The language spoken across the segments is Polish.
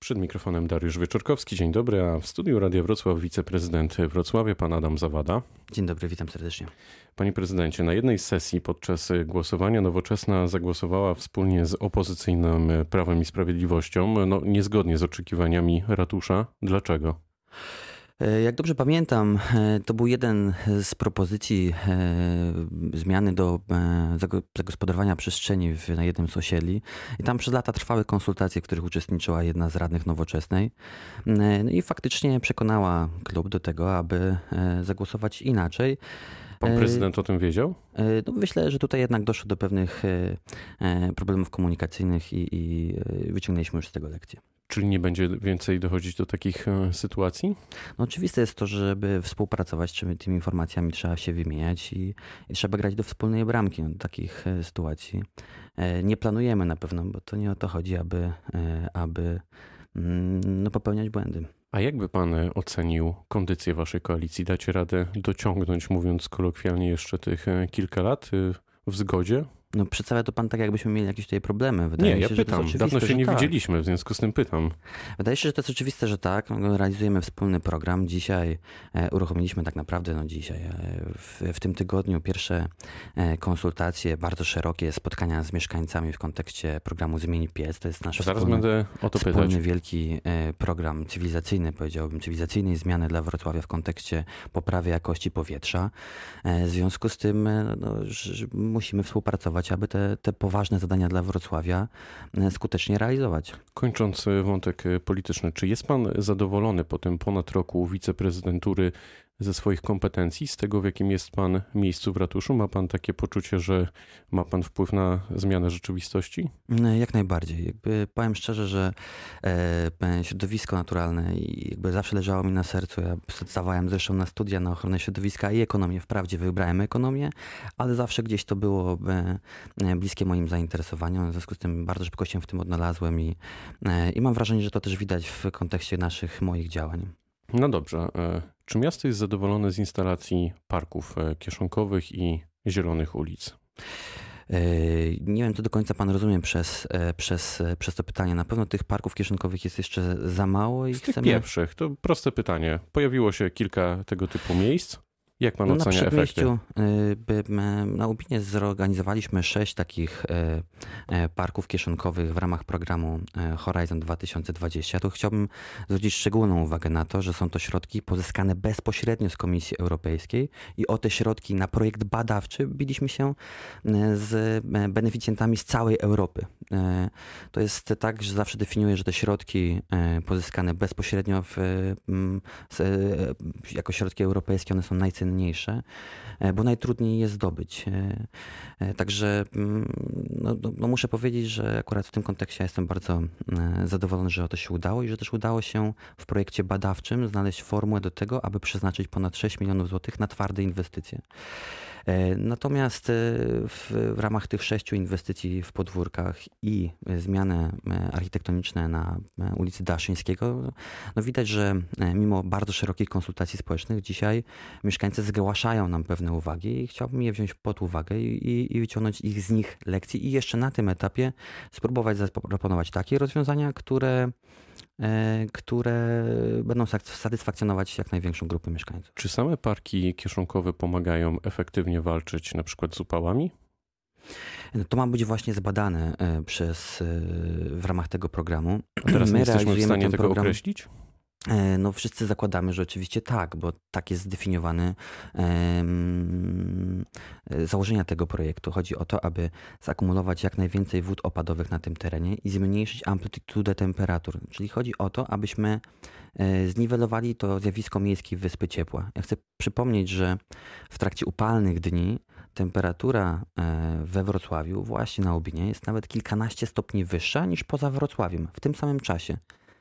Przed mikrofonem Dariusz Wieczorkowski. Dzień dobry, a w studiu Radia Wrocław wiceprezydent Wrocławia, pan Adam Zawada. Dzień dobry, witam serdecznie. Panie prezydencie, na jednej sesji podczas głosowania Nowoczesna zagłosowała wspólnie z opozycyjnym Prawem i Sprawiedliwością, no, niezgodnie z oczekiwaniami ratusza. Dlaczego? E, jak dobrze pamiętam, e, to był jeden z propozycji e, zmiany do zagospodarowania przestrzeni na jednym z osiedli. I tam przez lata trwały konsultacje, w których uczestniczyła jedna z radnych nowoczesnej. No I faktycznie przekonała klub do tego, aby zagłosować inaczej. Pan prezydent o tym wiedział? No myślę, że tutaj jednak doszło do pewnych problemów komunikacyjnych i, i wyciągnęliśmy już z tego lekcję. Czyli nie będzie więcej dochodzić do takich e, sytuacji? No oczywiste jest to, że żeby współpracować, czy tymi informacjami trzeba się wymieniać i, i trzeba grać do wspólnej bramki do takich e, sytuacji. E, nie planujemy na pewno, bo to nie o to chodzi, aby, aby mm, no, popełniać błędy. A jakby pan ocenił kondycję waszej koalicji? Dacie radę dociągnąć, mówiąc kolokwialnie, jeszcze tych kilka lat w zgodzie? No przedstawia to pan tak, jakbyśmy mieli jakieś tutaj problemy. Wydaje nie, ja się, pytam. Dawno się nie tak. widzieliśmy, w związku z tym pytam. Wydaje się, że to jest oczywiste, że tak. Realizujemy wspólny program. Dzisiaj e, uruchomiliśmy tak naprawdę, no dzisiaj, e, w, w, tym tygodniu pierwsze e, konsultacje, bardzo szerokie spotkania z mieszkańcami w kontekście programu Zmień Piec. To jest nasz Zaraz wspólny, będę o to wspólny pytać. wielki program cywilizacyjny, powiedziałbym, cywilizacyjnej zmiany dla Wrocławia w kontekście poprawy jakości powietrza. W związku z tym no, musimy współpracować aby te, te poważne zadania dla Wrocławia e, skutecznie realizować. Kończąc e, wątek e, polityczny, czy jest pan zadowolony po tym ponad roku wiceprezydentury ze swoich kompetencji, z tego w jakim jest pan miejscu w ratuszu? Ma pan takie poczucie, że ma pan wpływ na zmianę rzeczywistości? Mm, jak najbardziej. Jakby powiem szczerze, że e, środowisko naturalne i jakby zawsze leżało mi na sercu. Ja zdawałem zresztą na studia na ochronę środowiska i ekonomię. Wprawdzie wybrałem ekonomię, ale zawsze gdzieś to było e, bliskie moim zainteresowaniom. W związku z tym bardzo szybko się w tym odnalazłem i, e, i mam wrażenie, że to też widać w kontekście naszych moich działań. No dobrze. E, czy miasto jest zadowolone z instalacji parków e, kieszonkowych i zielonych ulic? E, nie wiem, co do końca pan rozumie przez, przez, przez to pytanie. Na pewno tych parków kieszonkowych jest jeszcze za mało. I z chcemy... tych pierwszych, to proste pytanie. Pojawiło się kilka tego typu miejsc. Jak pan no ocenia na efekty? Y, na Łubinie zorganizowaliśmy sześć takich y, y, parków kieszonkowych w ramach programu Horizon 2020. Tu chciałbym zwrócić szczególną uwagę na to, że są to środki pozyskane bezpośrednio z Komisji Europejskiej i o te środki na projekt badawczy biliśmy się z beneficjentami z całej Europy. To jest tak, że zawsze definiuję, że te środki pozyskane bezpośrednio w, jako środki europejskie, one są najcenniejsze e, bo najtrudniej je zdobyć. E, e, także mm, no, no, no, muszę powiedzieć, że akurat w tym kontekście jestem bardzo zadowolony, że to się udało i że też udało się w projekcie badawczym znaleźć formułę do tego, aby przeznaczyć ponad 6 milionów złotych na twarde inwestycje. E, natomiast e, w, w, ramach tych sześciu inwestycji w podwórkach i zmiany e, architektoniczne na ulicy Daszyńskiego, no widać, że mimo bardzo szerokich konsultacji społecznych dzisiaj mieszkańcy zgłaszają nam pewne uwagi i chciałbym je wziąć pod uwagę i, i wyciągnąć ich z nich lekcji i jeszcze na tym etapie spróbować zaproponować takie rozwiązania, które E, które będą satysfakcjonować jak największą grupę mieszkańców. Czy same parki kieszonkowe pomagają efektywnie walczyć na przykład z upałami? To ma być właśnie zbadane e, przez, e, w ramach tego programu. A teraz My nie jesteśmy w stanie tego program... określić? E, no wszyscy zakładamy, że oczywiście tak, bo tak jest zdefiniowane założenia tego projektu. Chodzi o to, aby zakumulować jak najwięcej wód opadowych na tym terenie i zmniejszyć amplitudę temperatur. Czyli chodzi o to, abyśmy zniwelowali to zjawisko miejskiej wyspy ciepła. Ja chcę przypomnieć, że w trakcie upalnych dni temperatura e, we Wrocławiu, właśnie na Obinie, jest nawet kilkanaście stopni wyższa niż poza Wrocławiem w tym samym czasie.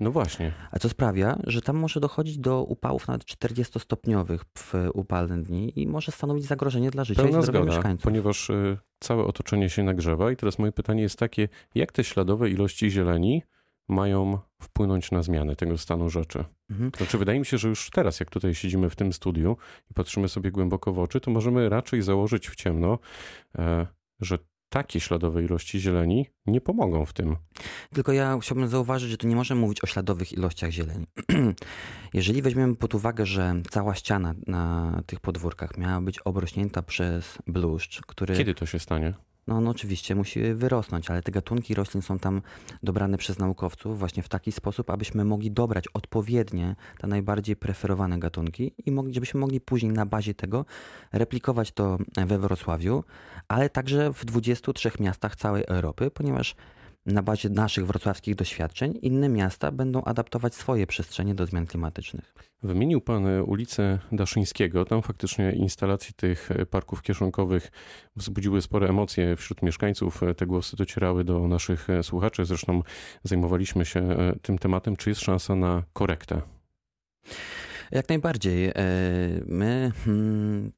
No właśnie. A co sprawia, że tam może dochodzić do upałów nawet 40-stopniowych w upalne dni i może stanowić zagrożenie dla życia Pełna i zdrowia zgoda, mieszkańców. Ponieważ y, całe otoczenie się nagrzewa i teraz moje pytanie jest takie, jak te śladowe ilości zieleni mają wpłynąć na zmianę tego stanu rzeczy. Mhm. Znaczy, wydaje mi się, że już teraz, jak tutaj siedzimy w tym studiu i patrzymy sobie głęboko w oczy, to możemy raczej założyć w ciemno, e, że takie śladowe ilości zieleni nie pomogą w tym. Tylko ja chciałbym zauważyć, że tu nie możemy mówić o śladowych ilościach zieleni. Jeżeli weźmiemy pod uwagę, że cała ściana na tych podwórkach miała być obrośnięta przez bluszcz, który... Kiedy to się stanie? No, no oczywiście musi wyrosnąć, ale te gatunki roślin są tam dobrane przez naukowców właśnie w taki sposób, abyśmy mogli dobrać odpowiednie te najbardziej preferowane gatunki i mogli, żebyśmy mogli później na bazie tego replikować to we Wrocławiu, ale także w 23 miastach całej Europy, ponieważ na bazie naszych wrocławskich doświadczeń inne miasta będą adaptować swoje przestrzenie do zmian klimatycznych. Wymienił Pan ulicę Daszyńskiego. Tam faktycznie instalacje tych parków kieszonkowych wzbudziły spore emocje wśród mieszkańców. Te głosy docierały do naszych słuchaczy. Zresztą zajmowaliśmy się tym tematem. Czy jest szansa na korektę? Jak najbardziej. E, my hmm,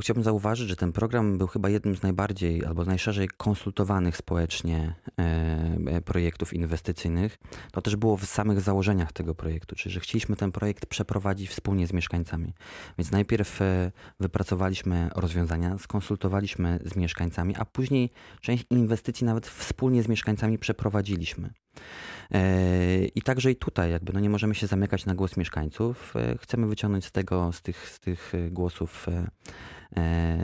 chciałbym zauważyć, że ten program był chyba jednym z najbardziej albo najszerzej konsultowanych społecznie e, projektów inwestycyjnych. To też było w samych założeniach tego projektu, czyli że chcieliśmy ten projekt przeprowadzić wspólnie z mieszkańcami. Więc najpierw e, wypracowaliśmy rozwiązania, skonsultowaliśmy z mieszkańcami, a później część inwestycji nawet wspólnie z mieszkańcami przeprowadziliśmy. I także i tutaj jakby no nie możemy się zamykać na głos mieszkańców. Chcemy wyciągnąć z tego, z tych, z tych głosów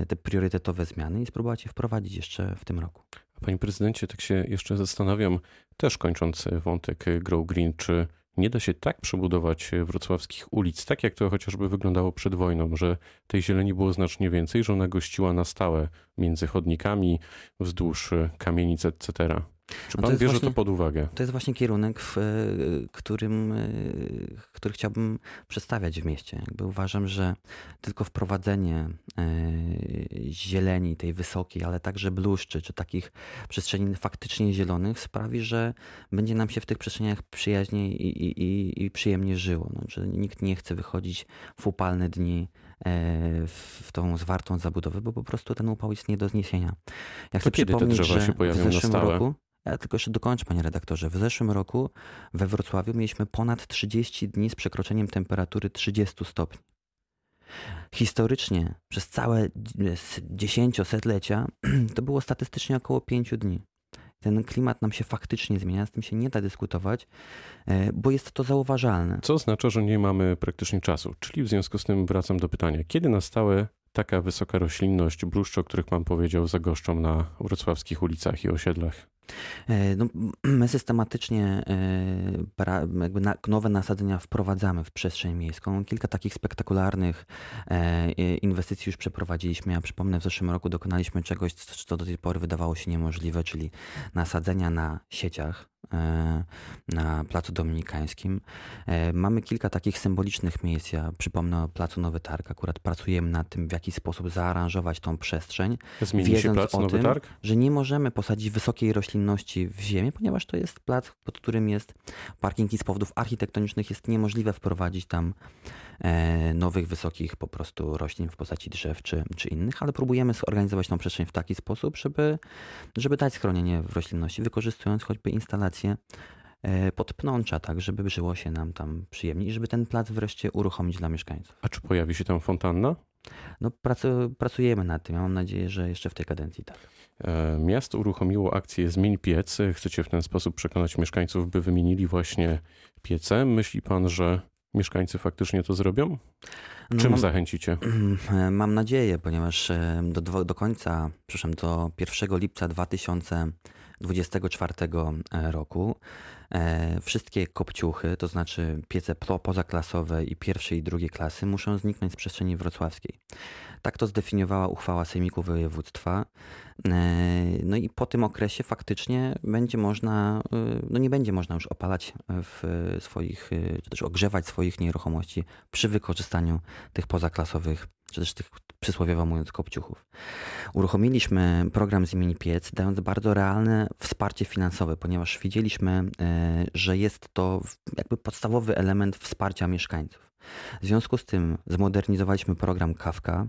te priorytetowe zmiany i spróbować je wprowadzić jeszcze w tym roku. Panie prezydencie, tak się jeszcze zastanawiam, też kończąc wątek Grow Green, czy nie da się tak przebudować wrocławskich ulic, tak jak to chociażby wyglądało przed wojną, że tej zieleni było znacznie więcej, że ona gościła na stałe między chodnikami, wzdłuż kamienic, etc. Czy no pan bierze właśnie, to pod uwagę? To jest właśnie kierunek, w którym, który chciałbym przedstawiać w mieście. Jakby uważam, że tylko wprowadzenie e, zieleni, tej wysokiej, ale także bluszczy, czy takich przestrzeni faktycznie zielonych sprawi, że będzie nam się w tych przestrzeniach przyjaźniej i, i, i, i przyjemnie żyło. No, że nikt nie chce wychodzić w upalne dni e, w tą zwartą zabudowę, bo po prostu ten upał jest nie do zniesienia. Ja chcę to się pojawią w zeszłym na stałe? roku tylko jeszcze dokończę, panie redaktorze. W zeszłym roku we Wrocławiu mieliśmy ponad 30 dni z przekroczeniem temperatury 30 stopni. Historycznie przez całe dziesięciosetlecia to było statystycznie około 5 dni. Ten klimat nam się faktycznie zmienia, z tym się nie da dyskutować, e, bo jest to zauważalne. Co oznacza, że nie mamy praktycznie czasu. Czyli w związku z tym wracam do pytania, kiedy na stałe taka wysoka roślinność, bluszcze, o których pan powiedział, zagoszczą na wrocławskich ulicach i osiedlach? E, no, my systematycznie e, nowe nasadzenia wprowadzamy w przestrzeń miejską. Kilka takich spektakularnych e, inwestycji już przeprowadziliśmy. Ja przypomnę, w zeszłym roku dokonaliśmy czegoś, co do tej pory wydawało się niemożliwe, czyli nasadzenia na sieciach na Placu Dominikańskim. Mamy kilka takich symbolicznych miejsc. Ja przypomnę o Placu Nowy Targ. Akurat pracujemy nad tym, w jaki sposób zaaranżować tą przestrzeń. Zmieni wiedząc się Plac o Nowy tym, Targ? że nie możemy posadzić wysokiej roślinności w ziemię, ponieważ to jest plac, pod którym jest parking i z powodów architektonicznych jest niemożliwe wprowadzić tam E, nowych, wysokich po prostu roślin w postaci drzew czy, czy innych, ale próbujemy zorganizować tą przestrzeń w taki sposób, żeby, żeby dać schronienie w roślinności, wykorzystując choćby instalacje instalację e, podpnącza, tak żeby żyło się nam tam przyjemniej i żeby ten plac wreszcie uruchomić dla mieszkańców. A czy pojawi się tam fontanna? No, pracujemy nad tym. Ja mam nadzieję, że jeszcze w tej kadencji tak. E, miasto uruchomiło akcję Zmień piec. Chcecie w ten sposób przekonać mieszkańców, by wymienili właśnie piece. Myśli pan, że mieszkańcy faktycznie to zrobią? No, Czym mam, zachęcicie? E, mam nadzieję, ponieważ do, do końca, przepraszam, do 1 lipca 2020 24 e, roku. E, wszystkie kopciuchy, to znaczy piece pozaklasowe i pierwszej i drugiej klasy muszą zniknąć z przestrzeni wrocławskiej. Tak to zdefiniowała uchwała Sejmiku Województwa. E, no i po tym okresie faktycznie będzie można, no nie będzie można już opalać w swoich, czy też ogrzewać swoich nieruchomości przy wykorzystaniu tych pozaklasowych, czy też tych przysłowiowo mówiąc kopciuchów. Uruchomiliśmy program z imieni Piec, dając bardzo realne wsparcie finansowe, ponieważ widzieliśmy, że jest to jakby podstawowy element wsparcia mieszkańców. W związku z tym zmodernizowaliśmy program Kawka,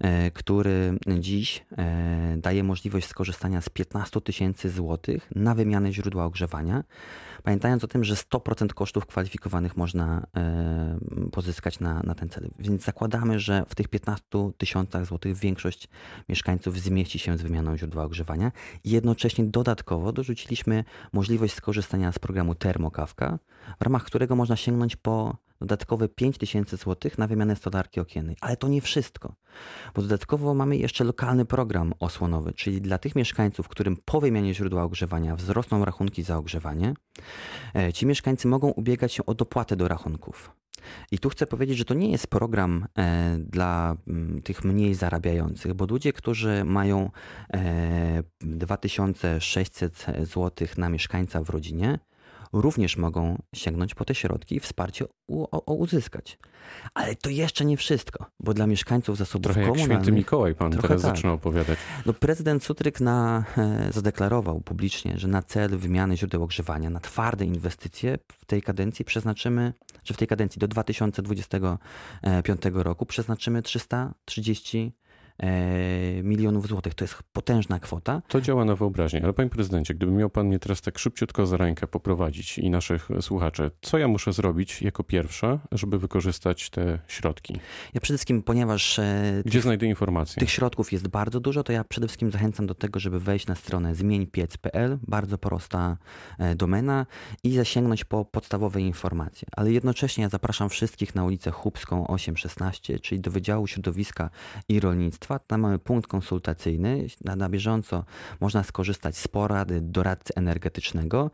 e, który dziś e, daje możliwość skorzystania z 15 tysięcy złotych na wymianę źródła ogrzewania. Pamiętając o tym, że 100% kosztów kwalifikowanych można e, pozyskać na, na ten cel. Więc zakładamy, że w tych 15 tysiącach złotych większość mieszkańców zmieści się z wymianą źródła ogrzewania. Jednocześnie dodatkowo dorzuciliśmy możliwość skorzystania z programu Termokawka, w ramach którego można sięgnąć po dodatkowe 5 tysięcy złotych na wymianę stolarki okiennej. Ale to nie wszystko, bo dodatkowo mamy jeszcze lokalny program osłonowy, czyli dla tych mieszkańców, którym po wymianie źródła ogrzewania wzrosną rachunki za ogrzewanie, e, ci mieszkańcy mogą ubiegać się o dopłatę do rachunków. I tu chcę powiedzieć, że to nie jest program e, dla m, tych mniej zarabiających, bo ludzie, którzy mają e, 2600 zł na mieszkańca w rodzinie, również mogą sięgnąć po te środki i wsparcie u, o, uzyskać. Ale to jeszcze nie wszystko, bo dla mieszkańców zasobów Trochę jak komunalnych... święty Mikołaj pan Trochę teraz tak. zaczyna opowiadać. No, prezydent Sutryk na, e, zadeklarował publicznie, że na cel wymiany źródeł ogrzewania, na twarde inwestycje w tej kadencji przeznaczymy, że w tej kadencji do 2025 roku przeznaczymy 330 e, milionów złotych. To jest potężna kwota. To działa na wyobraźnię, ale panie prezydencie, gdyby miał pan mnie teraz tak szybciutko za rękę poprowadzić i naszych słuchaczy, co ja muszę zrobić jako pierwsza, żeby wykorzystać te środki? Ja przede wszystkim, ponieważ e, Gdzie tych, znajdę informacje? tych środków jest bardzo dużo, to ja przede wszystkim zachęcam do tego, żeby wejść na stronę zmieńpiec.pl, bardzo prosta e, domena i zasięgnąć po podstawowe informacje. Ale jednocześnie ja zapraszam wszystkich na ulicę Chubską 816, czyli do Wydziału Środowiska i Rolnictwa. Tam mamy punkt konsultacyjny. Na, na bieżąco można skorzystać z porady doradcy energetycznego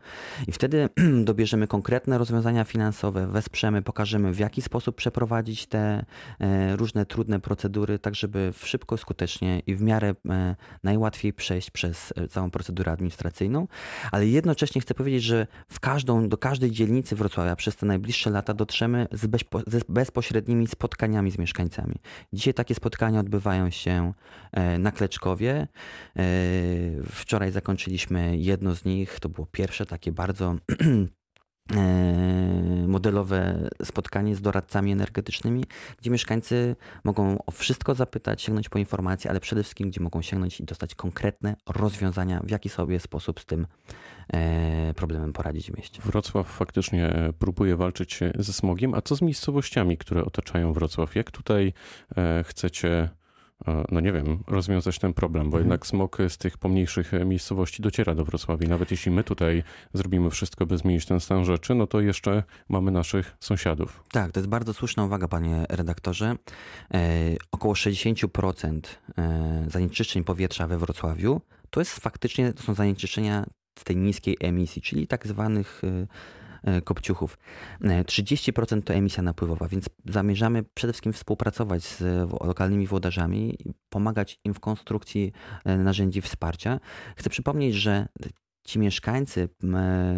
i wtedy dobierzemy konkretne rozwiązania finansowe, wesprzemy, pokażemy w jaki sposób przeprowadzić te e, różne trudne procedury, tak żeby szybko, skutecznie i w miarę e, najłatwiej przejść przez e, całą procedurę administracyjną. Ale jednocześnie chcę powiedzieć, że w każdą, do każdej dzielnicy Wrocławia przez te najbliższe lata dotrzemy z bezpośrednimi spotkaniami z mieszkańcami. Dzisiaj takie spotkania odbywają się e, na Kleczkowie. E, Wczoraj zakończyliśmy jedno z nich. To było pierwsze takie bardzo e, modelowe spotkanie z doradcami energetycznymi, gdzie mieszkańcy mogą o wszystko zapytać, sięgnąć po informacje, ale przede wszystkim, gdzie mogą sięgnąć i dostać konkretne rozwiązania, w jaki sobie sposób z tym problemem poradzić w mieście. Wrocław faktycznie próbuje walczyć ze smogiem, a co z miejscowościami, które otaczają Wrocław? Jak tutaj chcecie, no nie wiem, rozwiązać ten problem? Bo Mhm. jednak smog z tych pomniejszych miejscowości dociera do Wrocławia. Nawet jeśli my tutaj zrobimy wszystko, by zmienić ten stan rzeczy, no to jeszcze mamy naszych sąsiadów. Tak, to jest bardzo słuszna uwaga, panie redaktorze. E, około 60% e, zanieczyszczeń powietrza we Wrocławiu to jest faktycznie, to są zanieczyszczenia z tej niskiej emisji, czyli tak zwanych e, e, kopciuchów. E, 30% to emisja napływowa, więc zamierzamy przede wszystkim współpracować z lokalnymi włodarzami pomagać im w konstrukcji e, narzędzi wsparcia. Chcę przypomnieć, że ci mieszkańcy,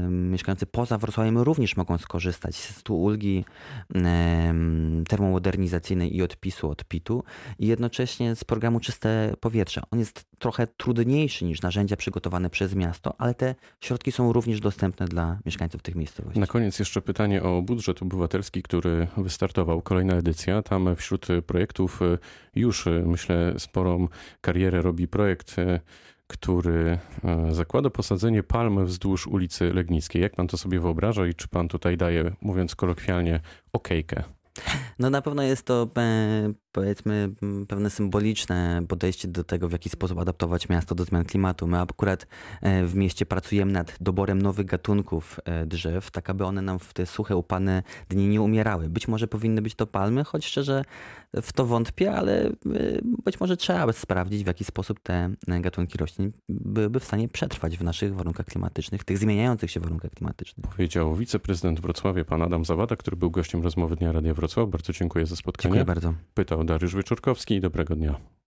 mieszkający poza Wrocławiem również mogą skorzystać z tu ulgi termomodernizacyjnej i odpisu od PIT-u i jednocześnie z programu Czyste Powietrze. On jest trochę trudniejszy niż narzędzia przygotowane przez miasto, ale te środki są również dostępne dla mieszkańców tych miejscowości. Na koniec jeszcze pytanie o budżet obywatelski, który wystartował, kolejna edycja. Tam wśród projektów y, już, y, myślę, sporą karierę robi projekt, y, który y, zakłada posadzenie palm wzdłuż ulicy Legnickiej. Jak pan to sobie wyobraża i czy pan tutaj daje, mówiąc kolokwialnie, okejkę? No na pewno jest to e, powiedzmy pewne symboliczne podejście do tego, w jaki sposób adaptować miasto do zmian klimatu. My akurat e, w mieście pracujemy nad doborem nowych gatunków e, drzew, tak aby one nam w te suche, upalne dni nie umierały. Być może powinny być to palmy, choć szczerze w to wątpię, ale być może trzeba sprawdzić, w jaki sposób te gatunki roślin byłyby w stanie przetrwać w naszych warunkach klimatycznych, tych zmieniających się warunkach klimatycznych. Powiedział wiceprezydent Wrocławia, pan Adam Zawada, który był gościem rozmowy Dnia Radia Wrocław. Bardzo dziękuję za spotkanie. Dziękuję bardzo. Pytał Dariusz Wieczorkowski. Dobrego dnia.